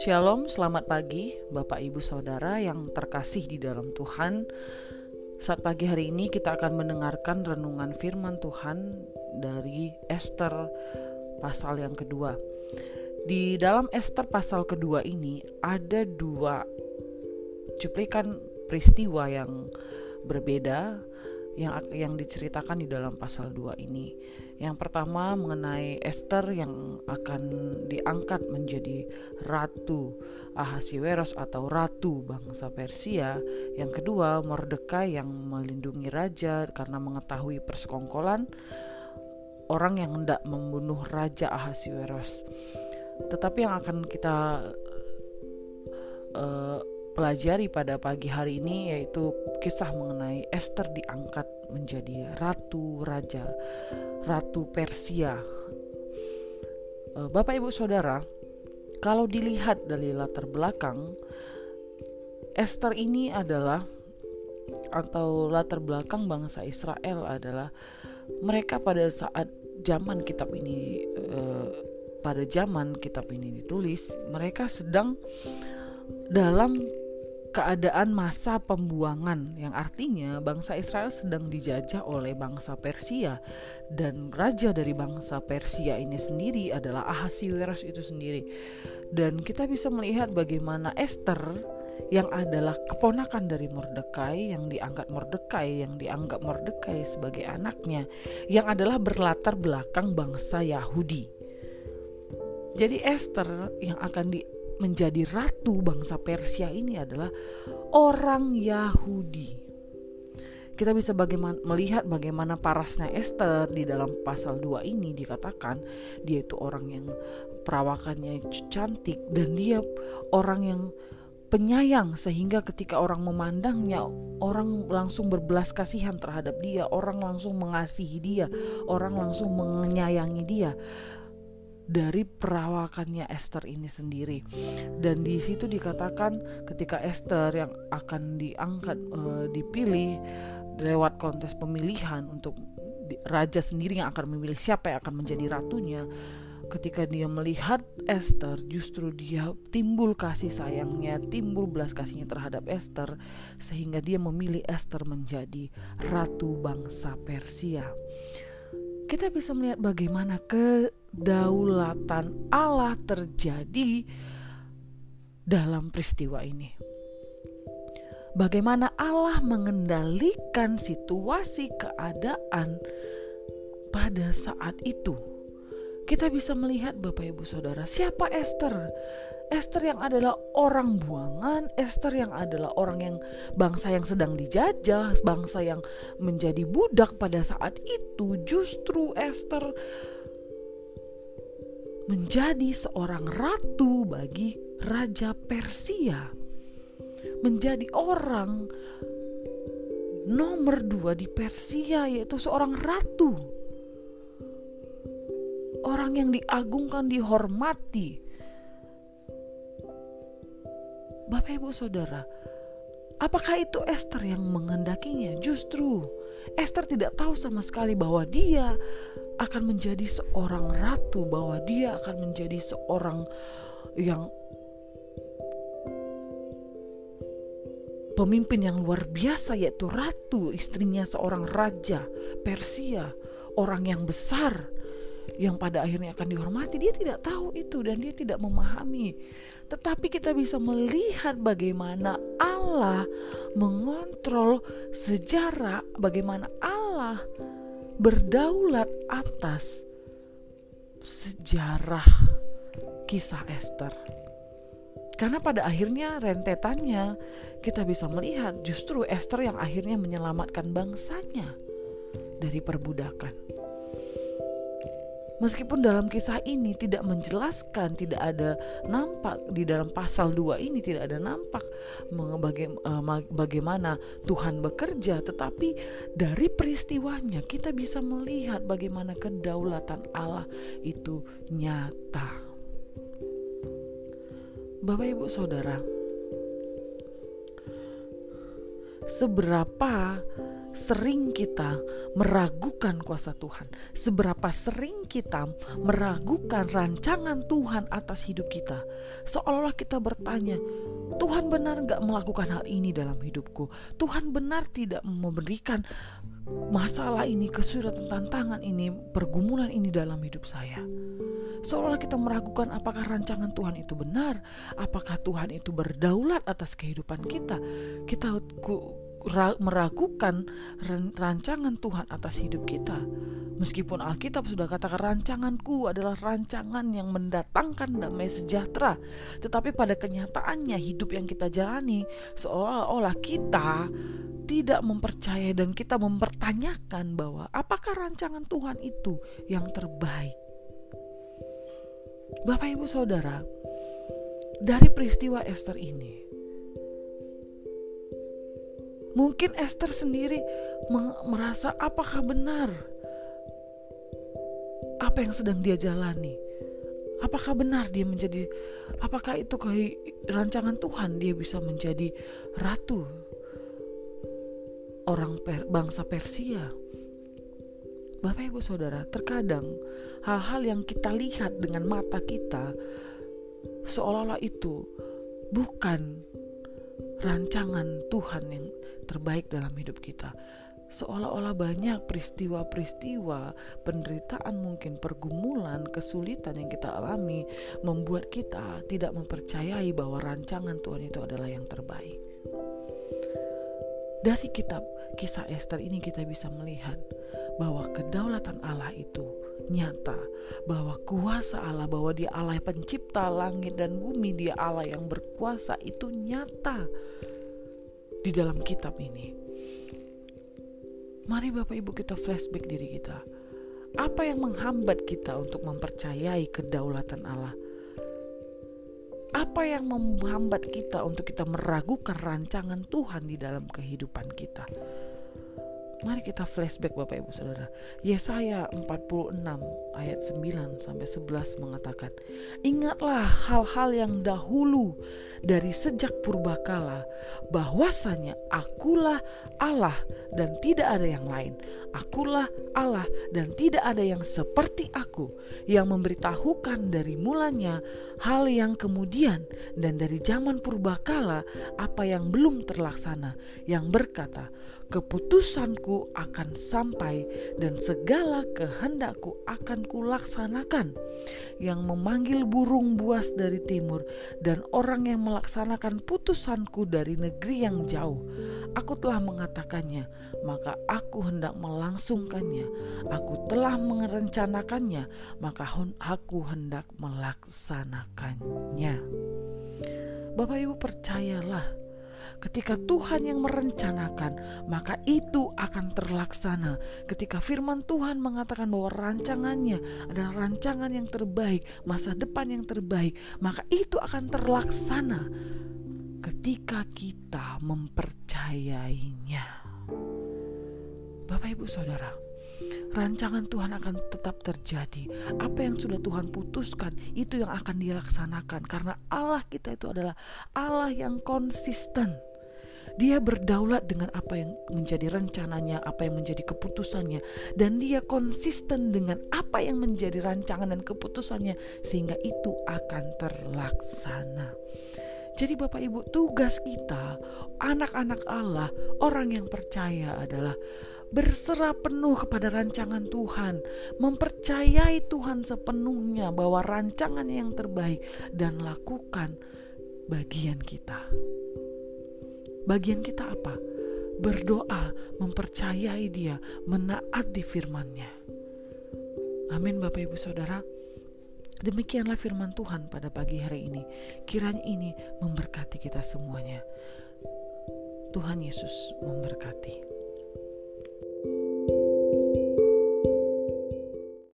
Shalom, selamat pagi Bapak Ibu Saudara yang terkasih di dalam Tuhan. Saat pagi hari ini kita akan mendengarkan renungan firman Tuhan dari Esther pasal yang kedua. Di dalam Esther pasal kedua ini ada dua cuplikan peristiwa yang berbeda yang yang diceritakan di dalam pasal 2 ini. Yang pertama mengenai Esther yang akan diangkat menjadi ratu Ahasiweros atau ratu bangsa Persia. Yang kedua Mordekai yang melindungi raja karena mengetahui persekongkolan orang yang hendak membunuh raja Ahasiweros. Tetapi yang akan kita uh, pelajari pada pagi hari ini yaitu kisah mengenai Esther diangkat menjadi ratu raja, ratu Persia. Eh, Bapak Ibu Saudara, kalau dilihat dari latar belakang Esther ini adalah atau latar belakang bangsa Israel adalah mereka pada saat zaman kitab ini eh, pada zaman kitab ini ditulis mereka sedang dalam keadaan masa pembuangan yang artinya bangsa Israel sedang dijajah oleh bangsa Persia. Dan raja dari bangsa Persia ini sendiri adalah Ahasiweros itu sendiri. Dan kita bisa melihat bagaimana Esther yang adalah keponakan dari Mordekai yang diangkat Mordekai yang dianggap Mordekai sebagai anaknya yang adalah berlatar belakang bangsa Yahudi. Jadi Esther yang akan di menjadi ratu bangsa Persia ini adalah orang Yahudi. Kita bisa bagaimana, melihat bagaimana parasnya Esther di dalam pasal 2 ini dikatakan dia itu orang yang perawakannya cantik dan dia orang yang penyayang sehingga ketika orang memandangnya orang langsung berbelas kasihan terhadap dia, orang langsung mengasihi dia, orang langsung menyayangi dia dari perawakannya Esther ini sendiri. Dan di situ dikatakan ketika Esther yang akan diangkat e, dipilih lewat kontes pemilihan untuk raja sendiri yang akan memilih siapa yang akan menjadi ratunya. Ketika dia melihat Esther, justru dia timbul kasih sayangnya, timbul belas kasihnya terhadap Esther, sehingga dia memilih Esther menjadi ratu bangsa Persia kita bisa melihat bagaimana kedaulatan Allah terjadi dalam peristiwa ini. Bagaimana Allah mengendalikan situasi keadaan pada saat itu. Kita bisa melihat Bapak Ibu Saudara, siapa Esther? Esther yang adalah orang buangan, Esther yang adalah orang yang bangsa yang sedang dijajah, bangsa yang menjadi budak pada saat itu, justru Esther menjadi seorang ratu bagi raja Persia. Menjadi orang nomor dua di Persia yaitu seorang ratu. Orang yang diagungkan, dihormati Bapak Ibu Saudara, apakah itu Esther yang mengendakinya? Justru Esther tidak tahu sama sekali bahwa dia akan menjadi seorang ratu, bahwa dia akan menjadi seorang yang pemimpin yang luar biasa yaitu ratu, istrinya seorang raja Persia, orang yang besar yang pada akhirnya akan dihormati. Dia tidak tahu itu dan dia tidak memahami tetapi kita bisa melihat bagaimana Allah mengontrol sejarah, bagaimana Allah berdaulat atas sejarah kisah Esther. Karena pada akhirnya rentetannya kita bisa melihat justru Esther yang akhirnya menyelamatkan bangsanya dari perbudakan. Meskipun dalam kisah ini tidak menjelaskan, tidak ada nampak di dalam pasal 2 ini tidak ada nampak eh, bagaimana Tuhan bekerja, tetapi dari peristiwanya kita bisa melihat bagaimana kedaulatan Allah itu nyata. Bapak Ibu Saudara, seberapa sering kita meragukan kuasa Tuhan, seberapa sering kita meragukan rancangan Tuhan atas hidup kita, seolah-olah kita bertanya, Tuhan benar nggak melakukan hal ini dalam hidupku? Tuhan benar tidak memberikan masalah ini, kesulitan tantangan ini, pergumulan ini dalam hidup saya? Seolah kita meragukan apakah rancangan Tuhan itu benar, apakah Tuhan itu berdaulat atas kehidupan kita. Kita meragukan rancangan Tuhan atas hidup kita. Meskipun Alkitab sudah katakan rancanganku adalah rancangan yang mendatangkan damai sejahtera, tetapi pada kenyataannya hidup yang kita jalani seolah-olah kita tidak mempercayai dan kita mempertanyakan bahwa apakah rancangan Tuhan itu yang terbaik. Bapak Ibu Saudara, dari peristiwa Esther ini, mungkin Esther sendiri merasa apakah benar apa yang sedang dia jalani. Apakah benar dia menjadi apakah itu rancangan Tuhan dia bisa menjadi ratu orang per, bangsa Persia? Bapak Ibu Saudara, terkadang hal-hal yang kita lihat dengan mata kita seolah-olah itu bukan rancangan Tuhan yang terbaik dalam hidup kita. Seolah-olah banyak peristiwa-peristiwa, penderitaan mungkin, pergumulan, kesulitan yang kita alami membuat kita tidak mempercayai bahwa rancangan Tuhan itu adalah yang terbaik. Dari kitab kisah Esther ini kita bisa melihat bahwa kedaulatan Allah itu nyata bahwa kuasa Allah bahwa dia Allah pencipta langit dan bumi dia Allah yang berkuasa itu nyata di dalam kitab ini. Mari Bapak Ibu kita flashback diri kita. Apa yang menghambat kita untuk mempercayai kedaulatan Allah? Apa yang menghambat kita untuk kita meragukan rancangan Tuhan di dalam kehidupan kita Mari kita flashback Bapak Ibu Saudara. Yesaya 46 ayat 9 sampai 11 mengatakan, "Ingatlah hal-hal yang dahulu dari sejak purbakala, bahwasanya akulah Allah dan tidak ada yang lain. Akulah Allah dan tidak ada yang seperti aku yang memberitahukan dari mulanya hal yang kemudian dan dari zaman purbakala apa yang belum terlaksana yang berkata, keputusanku akan sampai dan segala kehendakku akan kulaksanakan. Yang memanggil burung buas dari timur dan orang yang melaksanakan putusanku dari negeri yang jauh. Aku telah mengatakannya maka aku hendak melangsungkannya. Aku telah merencanakannya maka aku hendak melaksanakannya. Bapak Ibu percayalah Ketika Tuhan yang merencanakan, maka itu akan terlaksana. Ketika firman Tuhan mengatakan bahwa rancangannya adalah rancangan yang terbaik, masa depan yang terbaik, maka itu akan terlaksana ketika kita mempercayainya. Bapak, ibu, saudara, rancangan Tuhan akan tetap terjadi. Apa yang sudah Tuhan putuskan itu yang akan dilaksanakan karena Allah kita itu adalah Allah yang konsisten. Dia berdaulat dengan apa yang menjadi rencananya, apa yang menjadi keputusannya, dan dia konsisten dengan apa yang menjadi rancangan dan keputusannya, sehingga itu akan terlaksana. Jadi, Bapak Ibu, tugas kita, anak-anak Allah, orang yang percaya adalah berserah penuh kepada rancangan Tuhan, mempercayai Tuhan sepenuhnya bahwa rancangan yang terbaik, dan lakukan bagian kita. Bagian kita apa? Berdoa, mempercayai dia, menaati firmannya. Amin Bapak Ibu Saudara. Demikianlah firman Tuhan pada pagi hari ini. Kiranya ini memberkati kita semuanya. Tuhan Yesus memberkati.